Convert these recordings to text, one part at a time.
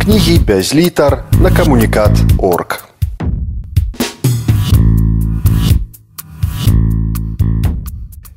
кнігі без літар на камунікат орг.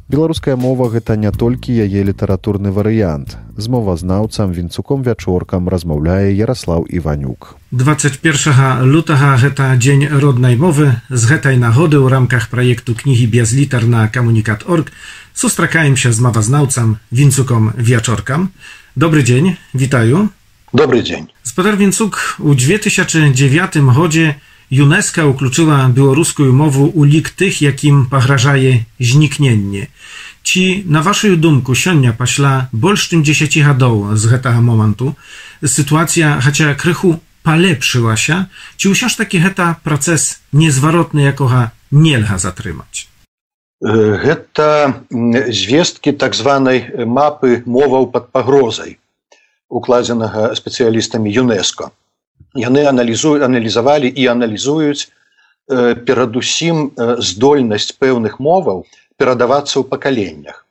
Беларуская мова гэта не толькі яе літаратурны варыянт. З мовазнаўцам вінцуком вячоркам размаўляе Ярослаў Іванюк. 21 лютага гэта дзень роднай мовы з гэтай нагоды ў рамках праекту кнігі без літар на камунікат орг сустракаемся з мовазнаўцам вінцуком вячоркам. Добры дзень, вітаю. Добрый дзень. Гаспадар Вінцук у 2009 годзе ЮНЕСКА ўключыла беларускую мову ў лік тых, якім пагражае знікненне. Ці на вашую думку сёння пасля больш чым 10 гадоў з гэтага моманту сітуацыя хаця крыху палепшылася, ці ўсё ж такі гэта працэс незваротны, якога нельга затрымаць. Гэта звесткі так званай мапы моваў пад пагрозай укладзенага спецыялістамі ЮНЕСКО. Яны аналізуюць аналізавалі і аналізуюць э, перадусім э, здольнасць пэўных моваў перадавацца ў пакаленнях.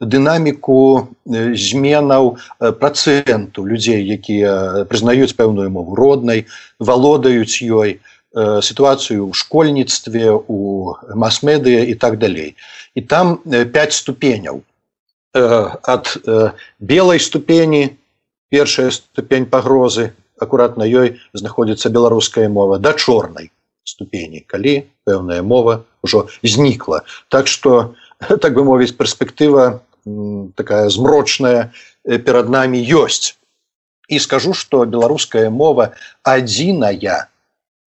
Дынаміку э, зменаў э, працэнту людзей, якія прызнаюць пэўную мову роднай, валодаюць ёй, э, сітуацыю ў школьніцтве, у мас-медыя і так далей. І там э, 5 ступеняў э, ад э, белай ступені, першая ступень пагрозы акурат на ёй знаходзіцца беларуская мова да чорнай ступені. Калі пэўная мова ўжо знікла. Так что так бы мовіць перспектыва такая змрочная э, перад нами ёсць. І скажу что беларуская мова адзіная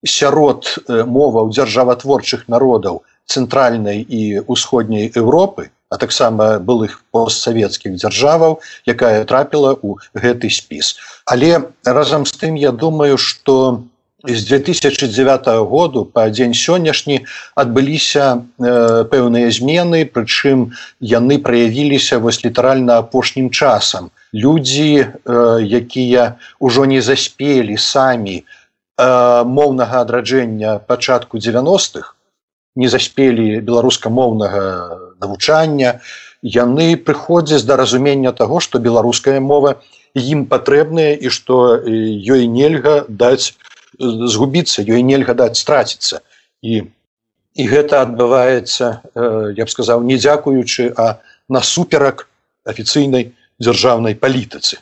сярод э, моваў дзяржаватворчых народаў цэнтральнай і ўсходняй Европы а таксама былых постсавецкіх дзяржаваў якая трапіла ў гэты спіс. Але разам з тым я думаю что з 2009 году па дзень сённяшні адбыліся э, пэўныя змены прычым яны праявіліся вось літаральна апошнім часам. Людзі э, якія ўжо не заспелі самі э, моўнага адраджэння пачатку 90-х не заспелі беларускамоўнага навучання яны прыходзяць да разумення таго што беларуская мова ім патрэбная і што ёй нельга даць згубіцца ёй нельга даць страціцца. І і гэта адбываецца я б сказаў не дзякуючы а насуперак афіцыйнай дзяржаўнай палітыцы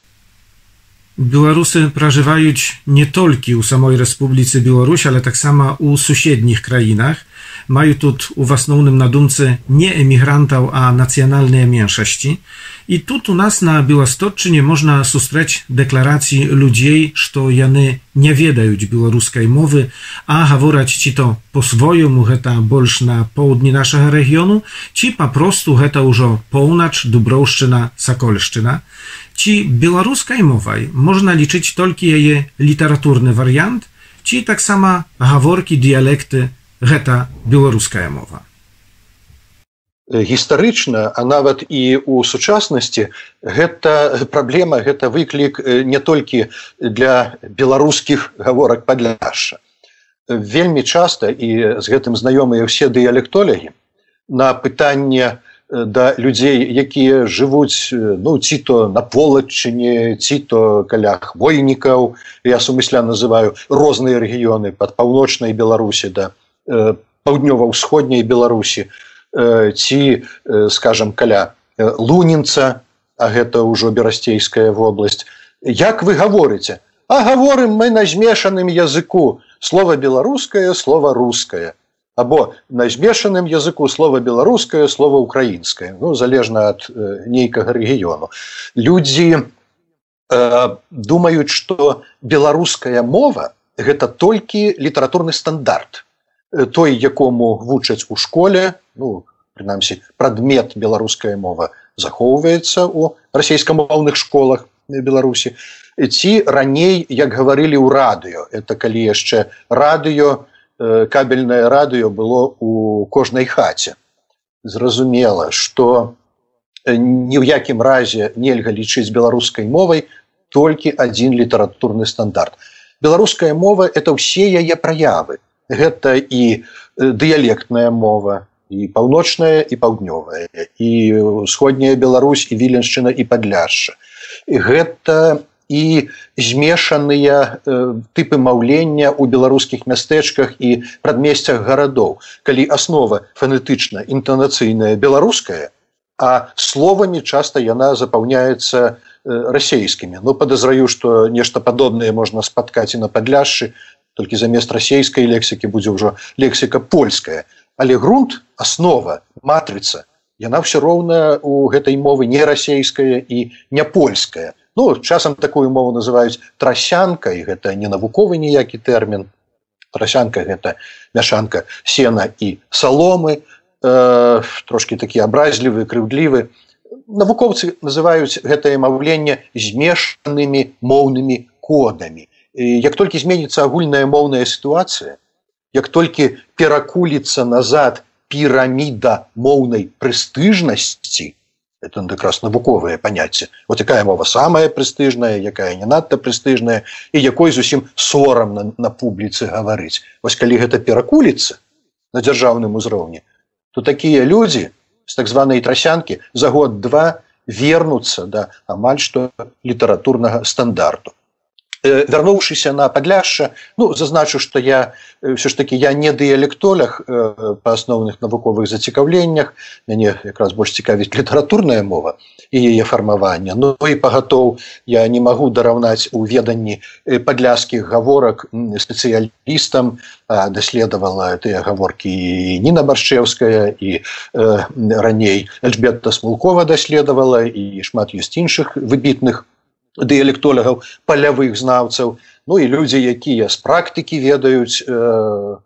Беларусы пражываюць не толькі ў самой рэспубліцы Беларусь, але таксама ў суседніх краінах. Маю тут у асноўным на думцы не эмігрантаў, а нацыянальныя меншасці. І тут у нас на беластотчыне можна сустрэць дэкларацыі людзей, што яны не ведаюць беларускай мовы, а гавораць ці то по-свойму гэта больш на поўдні нашага рэгіёну, ці папросту гэта ўжо поўнач, дуброўшчына, сакольшчына. Ці беларускай мовай можна лічыць толькі яе літаратурны варыянт, ці таксама гаворкі дыялекты гэта беларуская мова. Гістарычна, а нават і ў сучаснасці гэта праблема, гэта выклік не толькі для беларускіх гаворак падляша. Вельмі часта і з гэтым знаёмыя ўсе дыялектолягі на пытанне, да людзей якія жывуць ну ці то на полачыне ці то каля хвойнікаў я сумысля называю розныя рэгіёны под паўночнай беларусі да э, паўднёва-ўсходняй беларусі э, ці э, скажем каля э, лунінца а гэта ўжо берасцейская вобласць. Як вы гаворыце? А гаворым мы на змешаным языку. Слова беларускае слова рускае. Або на змешаным языку слова беларускае слова украінскае. Ну залежна ад э, нейкага рэгіёну. Людзі э, думаюць что беларуская мова гэта толькі літаратурны стандарт. э, той якому вучаць у школе ну прынамсі прадмет беларуская мова захоўваецца у расійскамоўных школах беларусі ці раней як гаварылі ў радыё это калі яшчэ радыё кабельнае радыё было у кожнай хаце. Зразумела, што э, ні ў якім разе нельга лічыць беларускай мовай толькі адзін літаратурны стандарт. Беларуская мова это ўсе яе праявы. Гэта і э, дыялектная мова, і паўночная і паўднёвая, і ўсходняя Беларусь і віленшчына і падляшша. Гэта і змешаныя тыпы маўлення ў беларускіх мястэчках і прадмесцях гарадоў калі аснова фанетычна інтанацыйная беларуская а словамі часта яна запаўняецца расейскімі но ну, подазраю что нешта падобнае можна спаткаць і на падляшшы толькі замест расійскай лексікі будзе ўжо лексіка польская. Але грунт аснова матрыца яна все роўна у гэтай мовы не расійская і не польская. Ну часам такую мову называюць трасянка і гэта не навуковы ніякі тэрмін. Трасянка гэта мяшанка сена і саломы э, трошки такі абразлівы крыўдлівы. Навукоўцы называюць гэтае маўленне змешанымі моўнымі кодамі як толькі зменіцца агульная моўная сітуацыя як толькі перакуліцца назад піраміда моўнай прэстыжнасці это как раз навуковае паняцце вот якая мова самая прэстыжная якая не надта прэстыжная і якой зусім сорамна на публіцы гаварыць. Вось калі гэта перакуліцца на дзяржаўным узроўні то такія людзі з так званай трасянкі за год-два вернуцца да амаль што літаратурнага стандарту вярнуўшыся на падляшша ну зазначу что я все ж таки я не дыялектолях э, па асноўных навуковых зацікаўленнях мяне якраз больш цікавіць літаратурная мова і яе фармавання Ну і пагатоў я не магу дараўнаць у веданні э, падляскіх гаворак спецыялістам даследавала тыя гаворкі Ніна баршчеўская і э, раней Эльжбета смулкова даследавала і шмат ёсць іншых выбітных дыялектолягаў палявых знаўцаў. Ну і людзі якія з практыкі ведаюць э,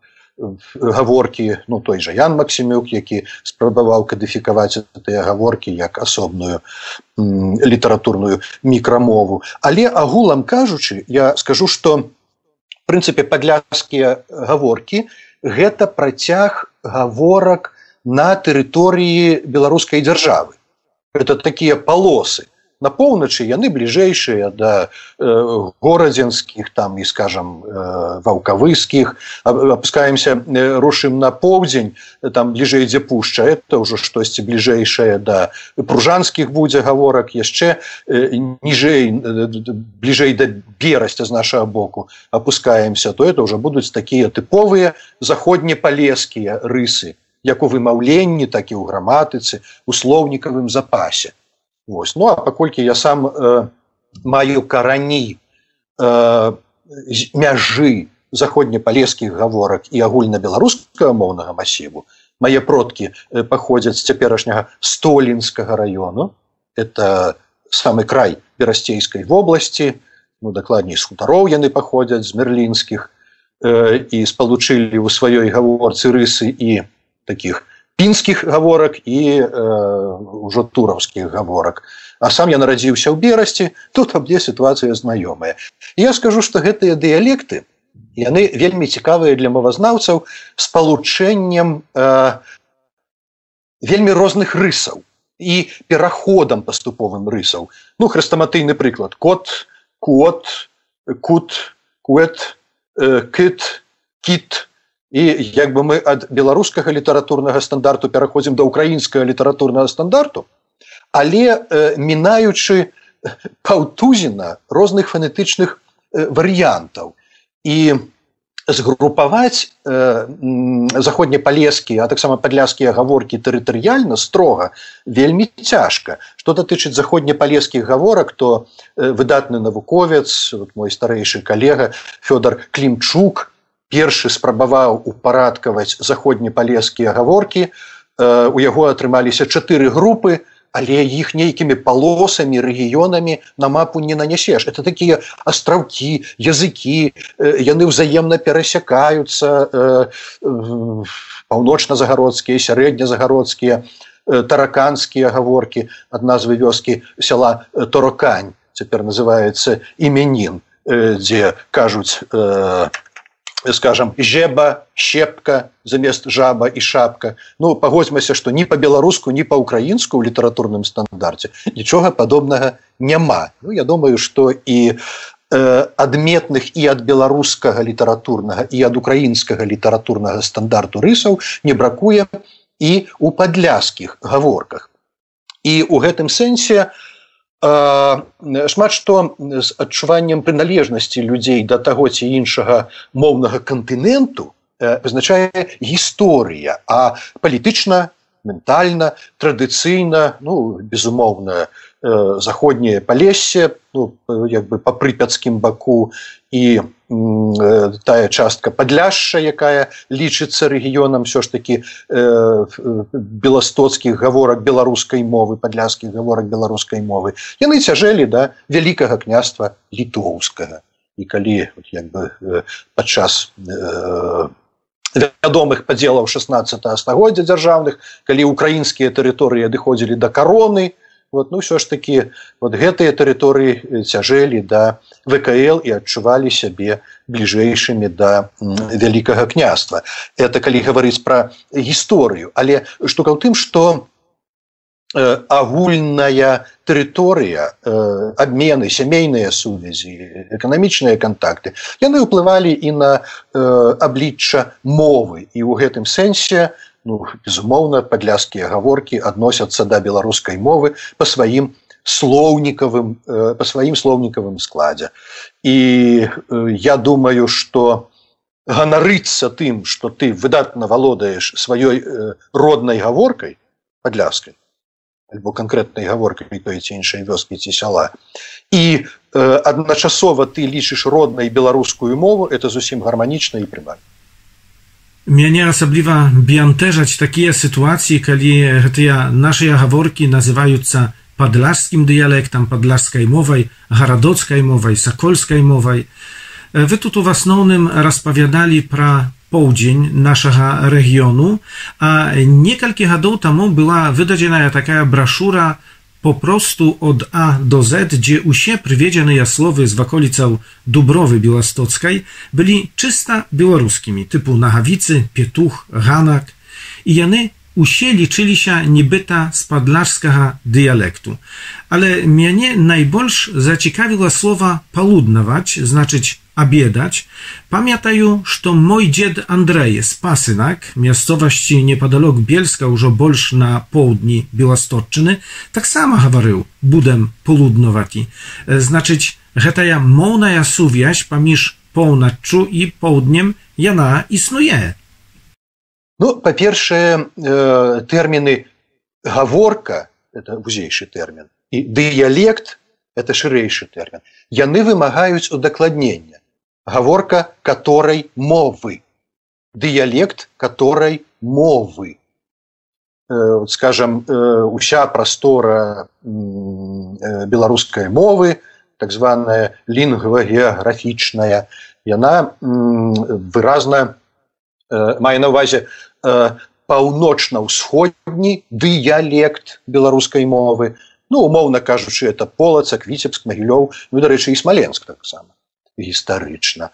гаворкі ну той жа ян максімюк які спрабаваў кадыфікаваць тыя гаворкі як асобную літаратурную мікрамову. Але агулам кажучы я скажу что прынцыпе падляскія гаворкі гэта працяг гаворак на тэрыторыі беларускай дзяржавы. Это такія палосы на поўначы яны бліжэйшыя да э, горадзенскіх там і скажем э, ваўкавыскіх. Опускаемся э, рушым на поўдзень там бліжэй дзе пушча. Это ўжо штосьці бліжэйшае да пружанскіх будзе гаворак яшчэ э, ніжэй э, бліжэй да берасця з нашага боку опускаемся то это ўжо будуць такія тыповыя заходнепалескія рысы як у вымаўленні так і ў граматыцы у слоўнікавым запасе Вось. Ну а паколькі я сам э, маю карані э, мяжы заходнепалескіх гаворак і агульна-беларускага моўнага масіву, мае продкі паходзяць з цяперашняга столінскага раёну. Это самы край берасцейскай вобласці, ну, дакладней з хутароў яны паходзяць з мерлінскіх э, і спалучылі ў сваёй гаворцы рысы і таких пінскіх гаворак і э, ўжо тураўскіх гаворак. А сам я нарадзіўся ў берасці тут абде сітуацыя знаёмая. Я скажу что гэтыя дыялекты яны вельмі цікавыя для мовазнаўцаў спалучэннем э, вельмі розных рысаў і пераходам паступовым рысаў. Ну хрыстаматыйны прыклад кот кот кут куэт э, кыт кит і як бы мы ад беларускага літаратурнага стандарту пераходзім да украінскага літаратурнага стандарту але э, мінаючы паўтузіна розных фанетычных э, варыянтаў. І згрупаваць э, заходнепалескія а таксама падляскія гаворкі тэрытарыяльна строга вельмі цяжка. Што датычыць заходнепалескіх гаворак то э, выдатны навуковец вот мой старэйшы калега фёдор клімчук першы спрабаваў упарадкаваць заходнепалескія гаворкі. Э, у яго атрымаліся чатыры групы але іх нейкімі палосамі рэгіёнамі на мапу не нанясеш это такія астраўкі языкі э, яны ўзаемна перасякаюцца э, паўночна-загародскія сярэднязагародскія тараканскія гаворкі ад назвы вёскі сяла торокань цяпер называется іменін дзе кажуць скажем жеба щепка замест жаба і шапка. Ну пагодзьмася что ні по-беларуску ні по-украінску ў літаратурным стандарце нічога падобнага няма. Ну, я думаю что і э, адметных і ад беларускага літаратурнага і ад украінскага літаратурнага стандарту рысаў не бракуе і у падляскіх гаворках. І у гэтым сэнсе шмат што з адчуваннем прыналежнасці людзей да таго ці іншага моўнага кантыненту вызначае гісторыя а палітычна ментальна традыцыйна ну безумоўна заходняе палесе ну, як бы па прыпяцкім баку і Э, тая частка падляшша якая лічыцца рэгіёнам все ж таки э, беластоцкіх гаворак беларускай мовы падляскіх гаворак беларускай мовы. Яны цяжэлі да вялікага княства літоўскага. І калі як бы э, падчас э, вядомых падзелаў 16 стагоддзя дзяржаўных калі украінскія тэрыторыі адыходзілі да кароны вот ну все ж таки вот гэтыя тэрыторыі цяжэлі да вКл і адчувалі сябе бліжэйшымі да вялікага княства. Это калі гаварыць пра гісторыю. Але штука ў тым что э, агульная тэрыторыя э, абмены сямейныя сувязі эканамічныя контакты яны ўплывалі і на э, аблічча мовы. І ў гэтым сэнсе ну безумоўна падляскія гаворкі адносяцца да беларускай мовы по сваім слоўнікавым э, по сваім слоўнікавым складзе. І э, я думаю что ганарыцца тым что ты выдатна валодаеш сваёй э, роднай гаворкай падляскай альбо канкрэтнай гаворкай той ці іншай вёскі ці сяла і адначасова ты лічыш роднай беларускую мову это зусім гарманічна і прымальна мяне асабліва бянтэжаць такія сітуацыі калі гэтыя нашыя гаворкі называюцца падляшскім дыялектам падляшскай мовай гарадоцкай мовай сакольскай мовай вы тут у асноўным распавядалі пра поўдзень нашага рэгіёну а некалькі гадоў таму была выдадзеная такая брашура po prostu od A do Z, gdzie usie przywiedziane słowy z wakolicał Dubrowy Białostockiej byli czysta białoruskimi, typu Nachawicy, Pietuch, Hanak i jany usie liczyli się niebyta z padlarskiego dialektu. Ale mnie najbolsz zaciekawiła słowa paludnować, znaczyć abiedać, pamiętają, że mój dzied Andrzej z Pasynak, miastowości niepodalok Bielska, już bolsz na południ Białostocczyny, tak samo hawarył budem poludnowati. Znaczyć, że ta mołna suwiaś pamięż północzu i południem jana istnieje. Ну, па-першае, э, тэрміны гаворка это вузейшы тэрмін і дыялект это шырэйшы тэрмін. Яны вымагаюць удакладнення Гаворка которой мовы. Дыялект которой мовы. Э, скажем э, уся прастора э, беларускай мовы так званая лінгва геаграфічная яна выразна мае на увазе паўночна-ўсходні дыялект беларускай мовы. Ну умоўна кажучы это полацак віцебск магілёў ну дарэчы і смаленск таксама гістарычна.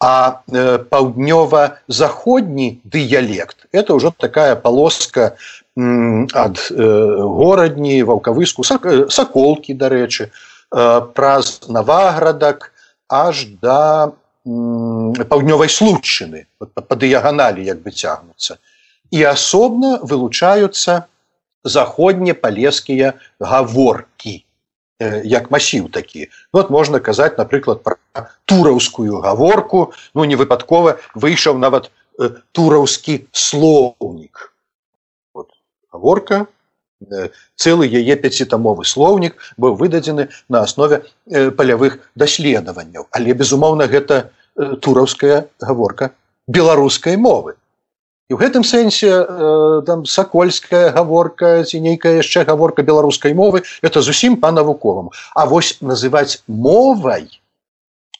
А э, паўднёва-заходні дыялект это ўжо такая полоска ад э, горадні ваўкавыску сак, э, саколкі дарэчы э, праз наваградак аж да паўднёвай случчыны па дыяганалі як бы цягнуцца. І асобна вылучаюцца заходне палескія гаворкі як масіў такі. Ну, вот можна казаць напрыклад про тураўскую гаворку. Ну не выпадкова выйшаў нават э, тураўскі слоўнік. Вот, гаворка э, цэлы яе пяцітамовы слоўнік быў выдадзены на аснове э, палявых даследаванняў. Але безумоўна гэта э, тураўская гаворка беларускай мовы і ў гэтым сэнсе э, там сакольская гаворка ці нейкая яшчэ гаворка беларускай мовы это зусім па-навуковаму А вось называць мовай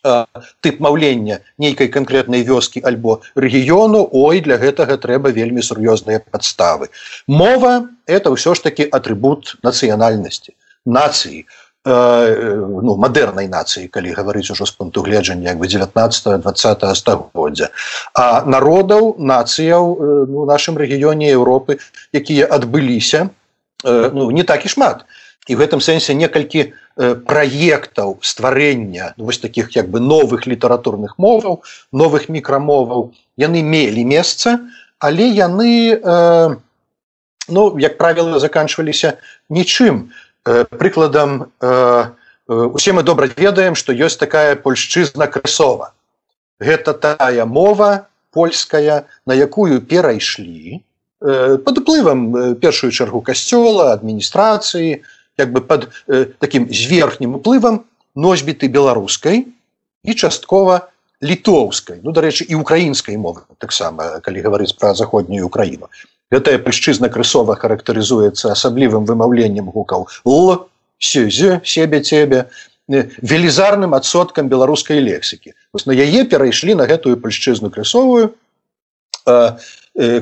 э, тып маўлення нейкай канкрэтнай вёскі альбо рэгіёну ой для гэтага трэба вельмі сур'ёзныя падставы. Мова это ўсё ж таки атрыбут нацыянальнасці нацыі. Э, ну, мадэрнай нацыі калі гаварыць ужо з пункту гледжання як бы 19 20 стагоддзя а народаў нацыяў э, ну, нашым рэгіёне Еўропы якія адбыліся э, ну, не так і шмат. І в гэтым сэнсе некалькі праектаў стварэння ну, вось таких як бы новых літаратурных моваў новых мікрамоваў. Яны мелі месца але яны э, ну як правіла заканчваліся нічым прыкладам усе мы добра ведаем што ёсць такая польшчызна красова. Гэта тая мова польская на якую перайшлі под уплывам першую чаргу касцёла адміністрацыі як бы под таким зверхнім уплывам носьбіты беларускай і часткова літоўскай ну дарэчы і украінскай мовы таксама калі гаварыць пра заходнюю украіну гэтая прышчызна крысова характарызуецца асаблівым вымаўленнем гукаў. Л себе цебе велізарным адсоткам беларускай лексікі. На яе перайшлі на гэтую пальшчызну крысовую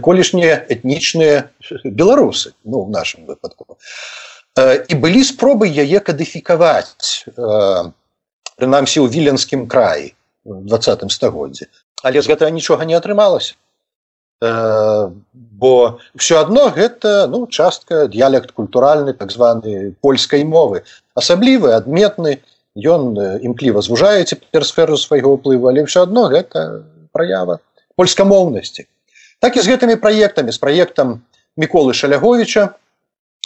колішнія этнічныя беларусы ну в нашем выпадку. І былі спробы яе кадыфікаваць прынамсі ў віленскім краі двадцатым стагоддзе але з гэтага нічога не атрымалася бо все адно гэта ну частка дыялект культуральны так званы польскай мовы. Асаблівы адметны ён імкліва звужае цяпер сферу свайго ўплыву але все адно гэта праява польскамоўнасці. Так і з гэтымі праектамі з праектам міколы шаляговича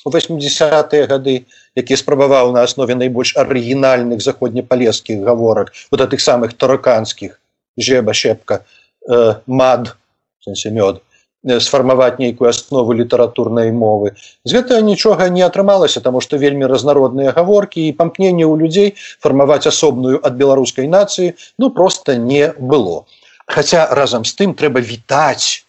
80-тые гады які спрабаваў на аснове найбольш арыгінальных заходнепалескіх гаворак вот тых самых тараканскіх жеба щепка э, мад мёд. Э, сфармаваць нейкую аснову літаратурнай мовы. З гэтага нічога не атрымалася таму што вельмі разнародныя гаворкі і памкненне ў людзей фармаваць асобную ад беларускай нацыі ну просто не было. Хаця разам з тым трэба вітаць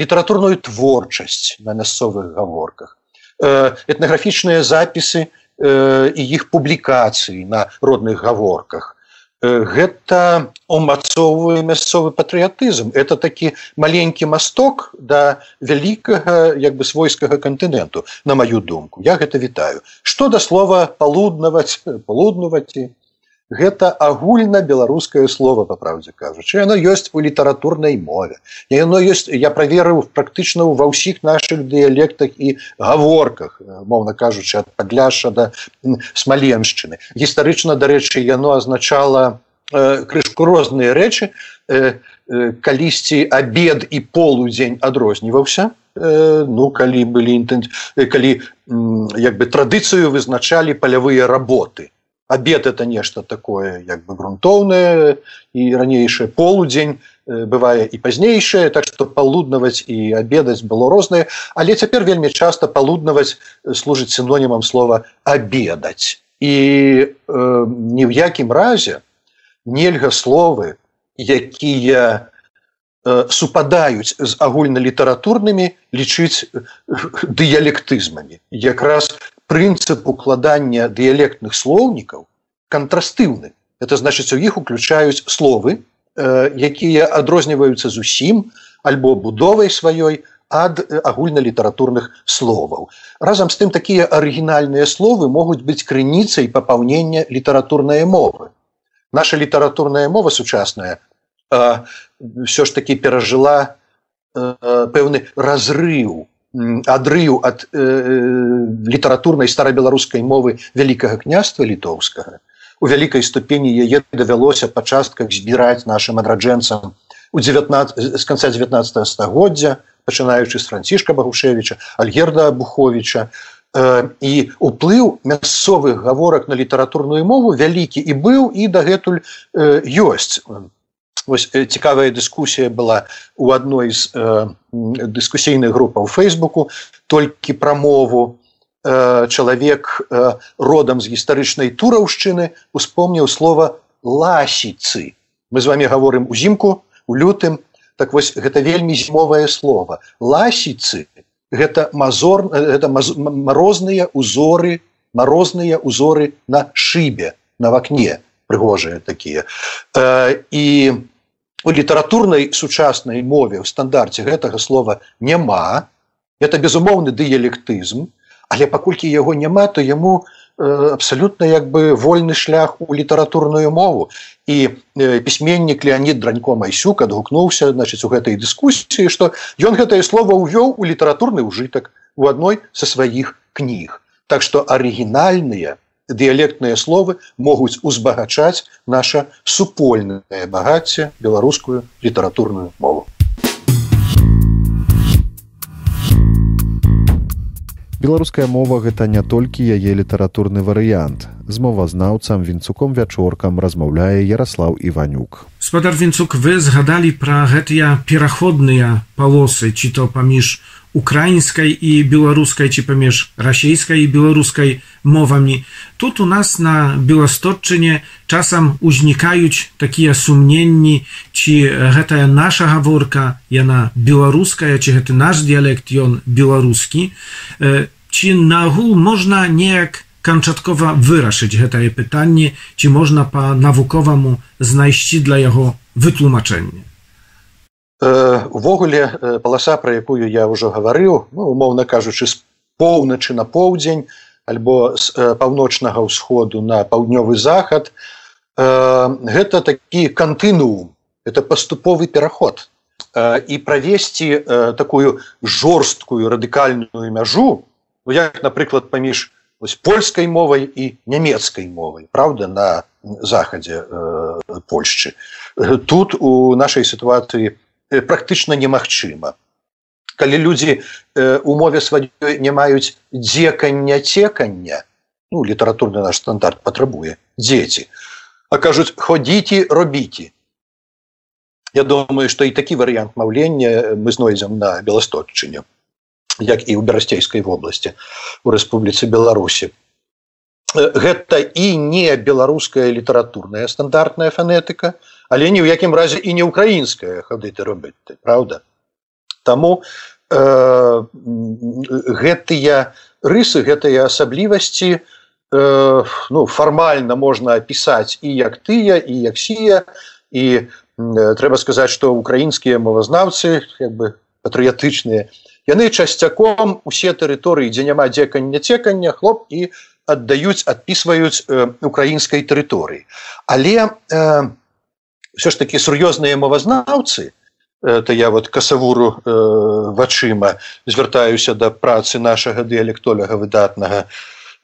літаратурную творчасць на мясцовых гаворках этнаграфічныя запісы э, і іх публікацыі на родных гаворках. Э, гэта умацоўвае мясцовы патрыятызм. Это такі маленькі масток да вялікага як бы свойскага кантыненту, на маю думку. Я гэта вітаю. Што да слова палуднаваць, палуднаваць гэта агульна беларускае слово па праўдзе кажучы. Яно ёсць у літаратурнай мове. Яно ёсць я праверыў практычна ва ўсіх наших дыялектах і гаворках моўна кажучы ад падляша да смаленшчыны. Гістарычна дарэчы яно азначала э, крышку розныя рэчы. Э, э, калісьці абед і полудзень адрозніваўся. Э, ну калі былі інтэн калі як бы традыцыю вызначалі палявыя работы обед это нешта такое як бы грунтоўнае і ранейшае полудзень э, бывае і пазнейшае так что палуднаваць і обедаць было рознае але цяпер вельмі часто палуднаваць э, служыць синонімам слова обедаць і э, ні в якім разе нельга словы якія э, супадаюць з агульналітаратурнымі лічыць э, дыялектызмамі. Якраз прынцып укладання дыялектных слоўнікаў кантрастыўны это значыць у іх уключаюць словы э, якія адрозніваюцца зусім альбо будовай сваёй ад э, агульналітаратурных словаў. Разам з тым такія арыгінальныя словы могуць быць крыніцай папаўнення літаратурнай мовы. Наша літаратурная мова сучасная э, все ж таки перажыла э, пэўны разрыў адрыў ад э, літаратурнай старабеларускай мовы вялікага княства літоўскага. У вялікай ступені яе давялося па частках збіраць нашим адраджэнцам у 19 з конца 19 стагоддзя пачынаючы з францішка багушевича альгерда буховича э, і уплыў мясцовых гаворак на літаратурную мову вялікі і быў і дагэтуль э, ёсць Вось цікавая дыскусія была у адной з э, дыскусійных групаў фейсбуку толькі пра мову. Э, чалавек э, родам з гістарычнай тураўшчыны успомніў слова ласіцы мы з вами гаворым узімку у лютым. Так вось гэта вельмі зімовае слово ласіцы гэта мазор это марозныя узоры марозныя узоры на шыбе на вакне прыгожыя такія. Э, і у літаратурнай сучаснай мове ў стандарце гэтага слова няма. Это безумоўны дыялектызм але паколькі яго няма то яму э, абсалютна як бы вольны шлях у літаратурную мову. І э, пісьменнік леонид дранько майсюк адгукнуўся значыць у гэтай дыскусіі што ён гэтае слово ўвёў у літаратурны ўжытак у адной са сваіх кніг. Так што арыгінальныя дыялектныя словы могуць узбагачаць наша супольнае багацце беларускую літаратурную мову. Беларуская мова гэта не толькі яе літаратурны варыянт. З мовазнаўцам вінцуком вячоркам размаўляе ярослаў іванюк. Спадар вінцук вы згадалі пра гэтыя пераходныя палосы ці то паміж украінскай і беларускай ці паміж расійскай і беларускай мовамі тут у нас на беластотчыне часам узнікаюць такія сумненні ці гэтая наша гаворка яна беларуская ці гэты наш дыялект ён беларускі ці нагул можна неяк канчаткова вырашыць гэтае пытанне ці можна па навуковаму знайсці для яго вытлумачэнне увогуле паласа про якую я ўжо гаварыў ну, умоўна кажучы з поўначы на поўдзень альбо з паўночнага ўсходу на паўднёвы захад гэта такі кантынуум это паступовы пераход і правесці такую жорсткую радыкальную мяжу ну, як напрыклад паміж польскай мовай і нямецкай мовай правда на захадзе польшчы тут у нашай сітуацыі у практычна немагчыма. Калі людзі у мове сваёй не маюць дзекання цекання ну літаратурны наш стандарт патрабуе дзеці а кажуць ходзіце робіце Я думаю што і такі варыянт маўлення мы знойдзем на беластотчыне як і ў берасцейскай вобласці у Рэспубліцы Беларусі. Гэта і не беларуская літаратурная стандартная фанетыка але ні ў якім разе і не украінская хадыты робіць ты правда таму э, гэтыя рысы гэтыя асаблівасці э, ну фармальна можна апісаць і як тыя і як сія. І э, трэба сказаць што украінскія мовазнаўцы як бы патрыятычныя яны часцяком усе тэрыторыі дзе няма дзекання цекання хлоп і аддаюць адпісваюць э, украінскай тэрыторыі. Але э, все ж таки сур'ёзныя мовазнаўцы это я вот касавуру э, вачыма звяртаюся да працы нашага дыялектоляга выдатнага.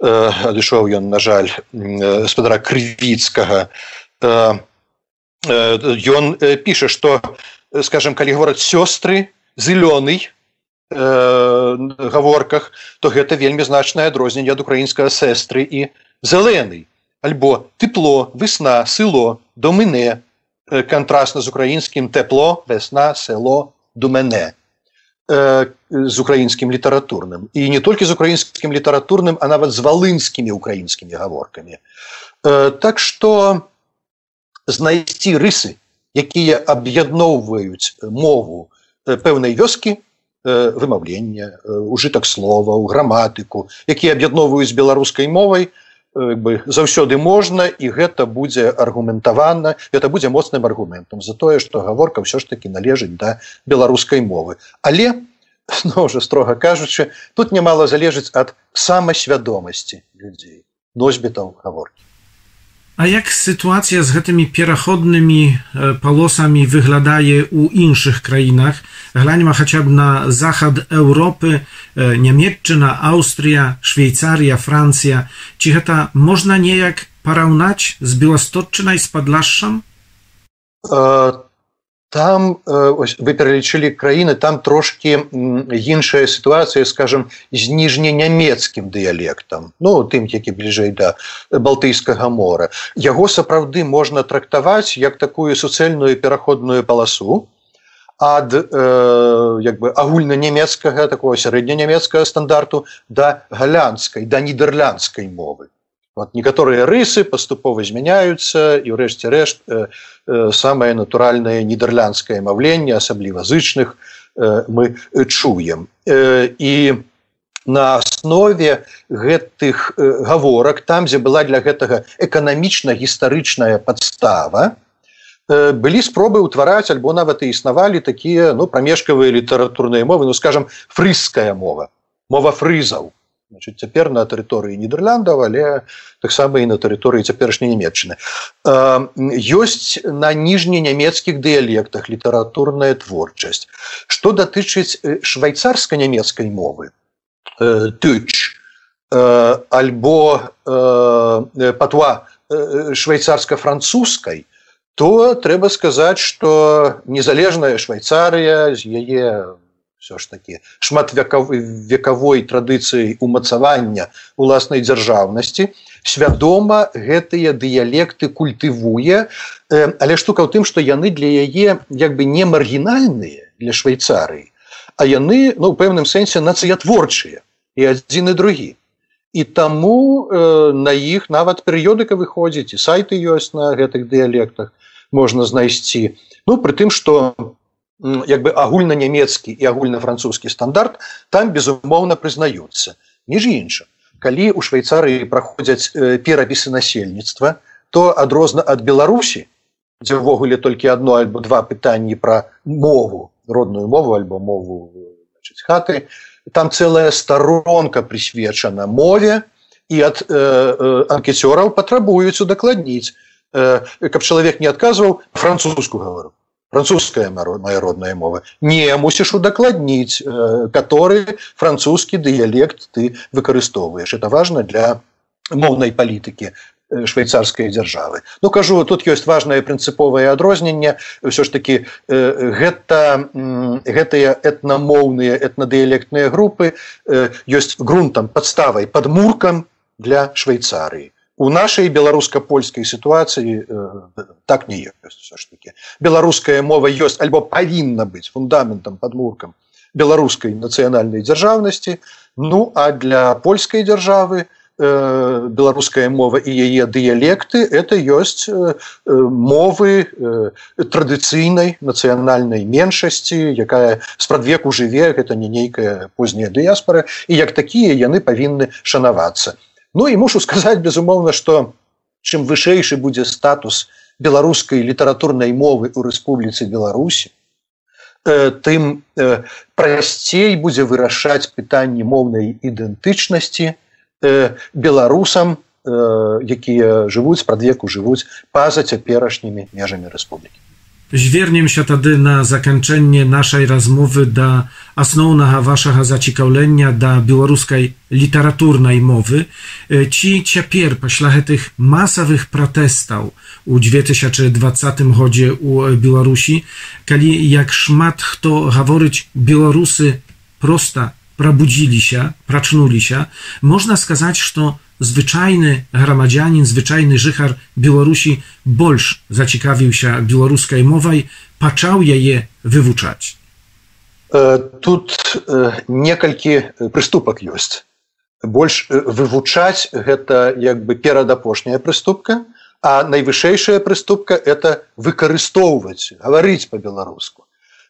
Э, адышоў ён на жаль э, спадара крывіцкага. Э, э, ён э, піша что скажем калі говораць сёстры зялёный э, гаворках то гэта вельмі значнае адрозненне ад украінскага сестры і зеленый альбо тепло весна сыло домыне контрастна з украінскім тепло весна село думене. З украінскім літаратурным і не толькі з украінскім літаратурным а нават з валынскімі украінскімі гаворкамі так что знайсці рысы якія аб'ядноўваюць мову пэўнай вёскі вымаўлення ужытак слова у граматыку якія аб'ядноўваюць беларускай мовай то бы заўсёды можна і гэта будзе аргументавана это будзе моцным аргументам за тое што гаворка ўсё ж таки належыць да беларускай мовы. Але ну, уже строга кажучы тут нямала залежыць ад самасвядомасці людзей носьбітаў гаворкі А як сітуацыя з гэтымі пераходнымі э, палосамі выглядае ў іншых краінах, гляньма хаця б на захад Еўропы, э, Нямметчына, Аўстрія, Швейцарія, Францыя, ці гэта можна неяк параўнаць з беластотчынай з падлашшам? там вы пералічылі краіны там трошки іншая сітуацыя скажем з ніжненямецкім дыялектам ну тым які бліжэй да балтыйскага мора яго сапраўды можна трактаваць як такую суцэльную пераходную паласу ад э, як бы агульнанямецкага такого сярэднянямецкага стандарту да галянскай да нідерландскай мовы вот некаторыя рысы паступова змяняюцца і ўрэшце рэшт э, э, самае натуральнае нідерландскае маўленне асабліва зычных э, мы чуем. Э, і на аснове гэтых э, гаворак там дзе была для гэтага эканамічна гістарычная падстава э, былі спробы ўтвараць альбо нават і існавалі такія ну прамежкавыя літаратурныя мовы ну скажем фрыская мова мова фрызаў цяпер на тэрыторыі нідерландаў але таксама і на тэрыторыі цяперашняй нямецчыны ёсць на ніжненямецкіх дыялектах літаратурная творчасць. Што датычыць швайцарска-нямецкай мовы тыч альбо патва швейцарска-французскай то трэба сказаць что незалежная швейцарыя з яе все ж таки шматвекавой векавой традыцыяй умацавання уласнай дзяржаўнасці свядома гэтыя дыялекты культывуе. Але штука ў тым што яны для яе як бы не маргінальныя для швейцарыі а яны ну пэўным сэнсе нацыятворчыя і адзін і другі. І таму э, на іх нават перыёдыка выходзіць і сайты ёсць на гэтых дыялектах можна знайсці. Ну пры тым што як бы агульнанямецкі і агульнафранцузскі стандарт там безумоўна прызнаюцца. Між іншым калі у швейцарыі праходзяць перапісы насельніцтва то адрозна ад беларусі дзе ўвогуле толькі одно альбо два пытанні пра мову родную мову альбо мову значит, хаты там целая старонка прысвечана мове і ад э, анкетёраў патрабуюць удакладніць. Э, каб чалавек не адказваў французскую гавару французская моя родная мова. Не мусіш удакладніць э, который французскі дыялект ты выкарыстоўваешь это важно для моўнай палітыкі э, швейцарской дзяржавы ну кажу тут ёсць важное прынцыповае адрозненне ўсё ж таки э, гэта гэтыя этнамоўныя этнадыялектныя групы ёсць грунтам подставай подмуркам для швейцарыі у нашай беларуска-польскай сітуацыі э, так не ёсць все ж таки беларуская мова ёсць альбо павінна быць фундаментам подмуркам беларускай нацыянальнай дзяржаўнасці ну а для польскай дзяржавы э, беларуская мова і яе дыялекты это ёсць э, мовы традыцыйнай нацыянальнай меншасці якая спрадвеку жыве гэта не нейкая позняя дыяспора і як такія яны павінны шанавацца Ну і мушу сказаць безумоўна што чым вышэйшы будзе статус беларускай літаратурнай мовы ў рэспубліцы беларусі э, тым э, прасцей будзе вырашаць пытанні моўнай ідэнтычнасці э, беларусам якія жывуць спрадвеку жывуць па-за цяперашнімі межамі рэспублікі Звярнем się тады на заканчэнне нашай размовы да асноўнага вашага зацікаўлення да беларускай літаратурнай мовы. Ці цяпер пасля гэтых масавых пратэстаў у 2020 годзе ў Беларусі, калі як шмат хто беларусы проста прабудзіліся, прачнуліся, можна сказаць, што zwyczajny грамадзянин zwyczajny жыхар беларусі больш зацікавіўся беларускай мовай пачаў яе вывучаць тут некалькі прыступак ёсць больш вывучаць гэта як бы перадапошняя прыступка а найвышэйшая прыступка это выкарыстоўваць гаварыць по-беларуску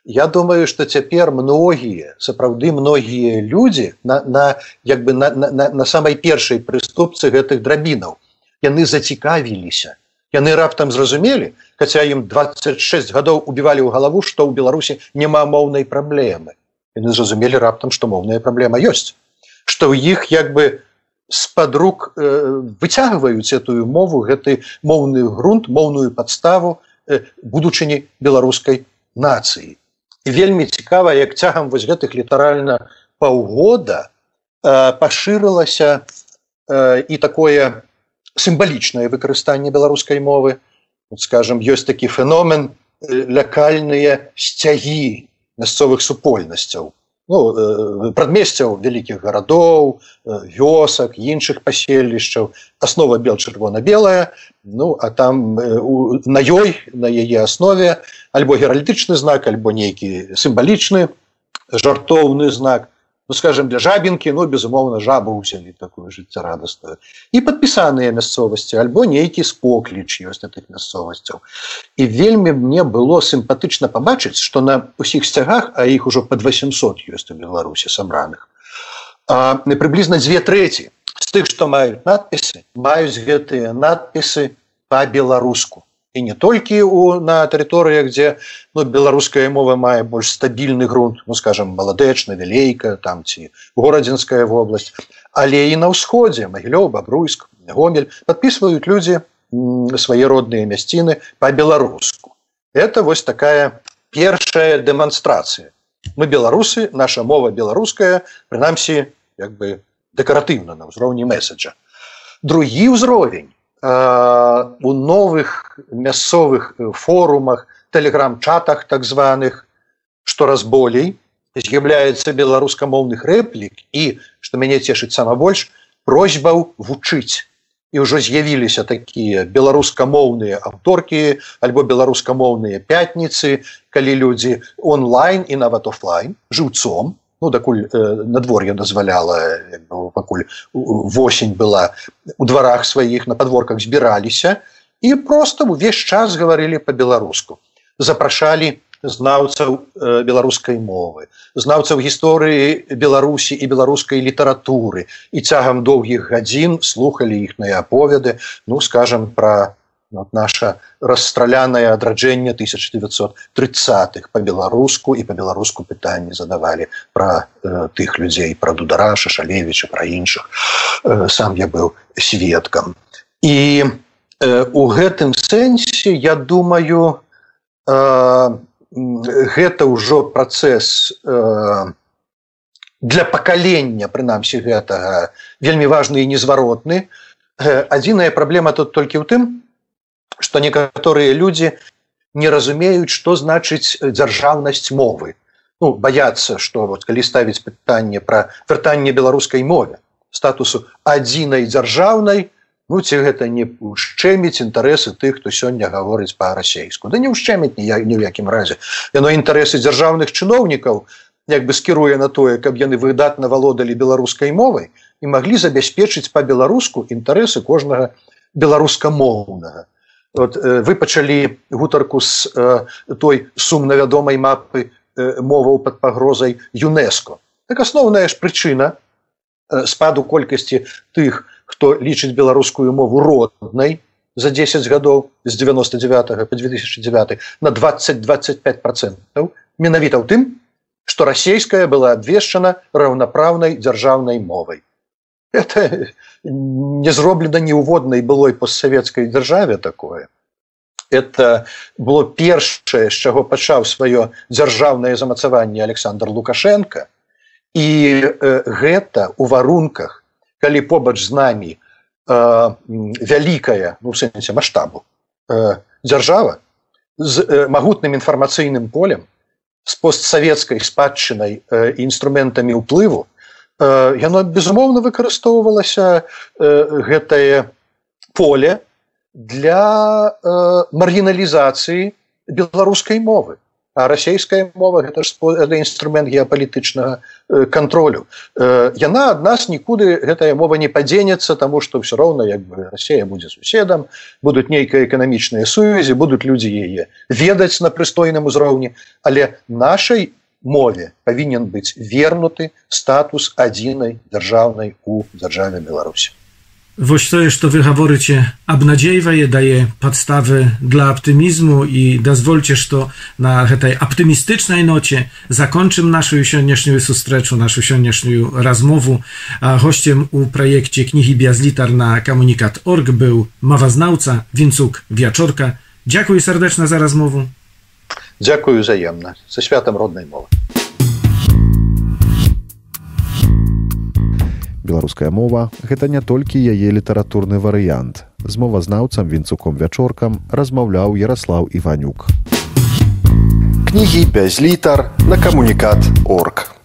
Я думаю, што цяпер многія сапраўды многія людзі на, на, як бы на, на, на самай першай прыступцы гэтых драбінаў яны зацікавіліся. Яны раптам зразумелі, хаця ім 26 гадоў убівалі ў галаву, што ў Беларусі няма моўнай праблемы. Яны зразумелі раптам, што моўная праблема ёсць. Што ў іх як бы з-пад рук э, выцягваюць этую мову гэты моўны грунт, моўную падставу э, будучыні беларускай нацыі і вельмі цікава як цягам вось гэтых літаральна паўгода э, пашырылася э, і такое сімвалічнае выкарыстанне беларускай мовы. Вот, скажем ёсць такі феномен э, лякальныя сцягі мясцовых супольнасцяў ну, э, прадмесцяў вялікіх гарадоў, э, вёсак, іншых паселішчаў, аснова бел чырвона-белая, ну а там э, у, на ёй на яе аснове альбо геральдычны знак, альбо нейкі сімвалічны жартоўны знак, ну, скажем для жабінкі ну безумоўна жабу ўзялі такую жыццярадасную і падпісаныя мясцовасці альбо нейкі спокліч ёсць гэтых мясцовасцяў і вельмі мне было сімпатычна пабачыць што на усіх сцягах а іх ужо под 800 ёсць у беларусі сабраных не прыблізна дзве трэці з тых што маюць надпісы маюць гэтыя надпісы па-беларуску і не толькі у на тэрыторыях дзе ну, беларуская мова мае больш стабільны грунт ну скажем маладэчна вялейка там ці горадзінская вобласць але і на ўсходзе магілёў бабруйск гомель подписываюць людзі свае родныя мясціны по-беларуску это вось такая першая дэманстрацыя. Мы беларусы наша мова беларуская прынамсі як бы дэкаратыўна на ўзроўні месседжа. Другі ўзровень у новых мясцовых форумах телеграм-чатах так званых што раз болей з'яўляецца беларускамоўных рэплік і што мяне цешыць сама больш просьбаў вучыць і ўжо з'явіліся такія беларускамоўныя аўторкі альбо беларускамоўныя пятніцы калі людзі онлайн і нават офлайн жыўцом ну дакуль э, надвор'е дазваляла пакуль восень была у дварах сваіх на подворках збіраліся і просто увесь час гаварылі по-беларуску запрашалі знаўцаў э, беларускай мовы знаўцаў гісторыі беларусі і беларускай літаратуры і цягам доўгіх гадзін слухали іхныя аповеды ну скажем про вот, наша расстраляное адраджэнне 1930х по-беларуску і по-беларуску пытанні задавалі про э, тых людзей про дудара шашалевича про іншых э, сам я быў сведкам і э, у гэтым сэнсе я думаю э, гэта ўжо працэс э, для пакалення прынамсі гэтага. Вельмі важны і незваротны. Э, адзіная праблема тут толькі ў тым што некаторыя людзі не разумеюць што значыць дзяржаўнасць мовы. Ну, баяцца што вот калі ставіць пытанне пра вяртанне беларускай мове статусу адзінай дзяржаўнай ну ці гэта не ушчэміць інтарэсы тых хто сёння гаворыць па-расейску да не ўшчэміць ніяк ні ў якім разе. Яно інтарэсы дзяржаўных чыноўнікаў як бы скіруе на тое каб яны выдатна валодалі беларускай мовай і маглі забяспечыць па-беларуску інтарэсы кожнага беларускамоўнага вот, э, вы пачалі гутарку з той сумна вядомай мапы моваў пад пагрозай юнеско. Так асноўная ж прычына спаду колькасці тых хто лічыць беларускую мову роднай за 10 гадоў з 99 по 2009 на 20-25 процентаў менавіта ў тым што расійская была абвешчана раўнапраўнай дзяржаўнай мовай это не зроблена неўводнай былой постсавецкай дзяржаве такое. Это было першае з чаго пачаў сваё дзяржаўнае замацаванне александр лукашенко. І э, гэта у варунках калі побач з намі э, вялікая ну, сэнсе маштабу э, дзяржава з э, магутным інфармацыйным полем з постсавецкай спадчынай э, інструментамі ўплыву яно безумоўна выкарыстоўвалася гэтае поле для маргіналізацыі беларускай мовы А расійская мова гэта інструмент геапалітычнага кантролю. Яна ад нас нікуды гэтая мова не падзенецца, таму што ўсё роўна як бы Расія будзе суседам, будуць нейкія эканамічныя сувязі, будуць людзі яе ведаць на прыстойным узроўні, але нашай мове павінен быць вернуты статус адзінай дзяржаўнай у дзяржаве Беларусі. Woś to jest, to wy gaworycie, abnadziewa daje podstawy dla optymizmu i dozwólcie, to na tej optymistycznej nocie zakończymy naszą dzisiejszą sustreczu, naszą dzisiejszą rozmowę. A gościem u projekcie Knihi Biazlitar na komunikat.org był mawaznauca Wincuk Wiaczorka. Dziękuję serdecznie za rozmowę. Dziękuję wzajemnie. Ze światem rodnej mowy. беларуская мова гэта не толькі яе літаратурны варыянт з мовазнаўцам вінцуком вячоркам размаўляў ярослаў іванюк кнігі без літар на камунікат орг